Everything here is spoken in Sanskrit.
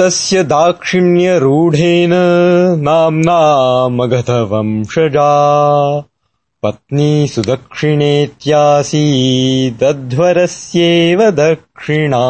तस्य दाक्षिण्यरूढेन नाम्ना मगधवंशजा। पत्नी सुदक्षिणेत्यासीदध्वरस्येव दक्षिणा।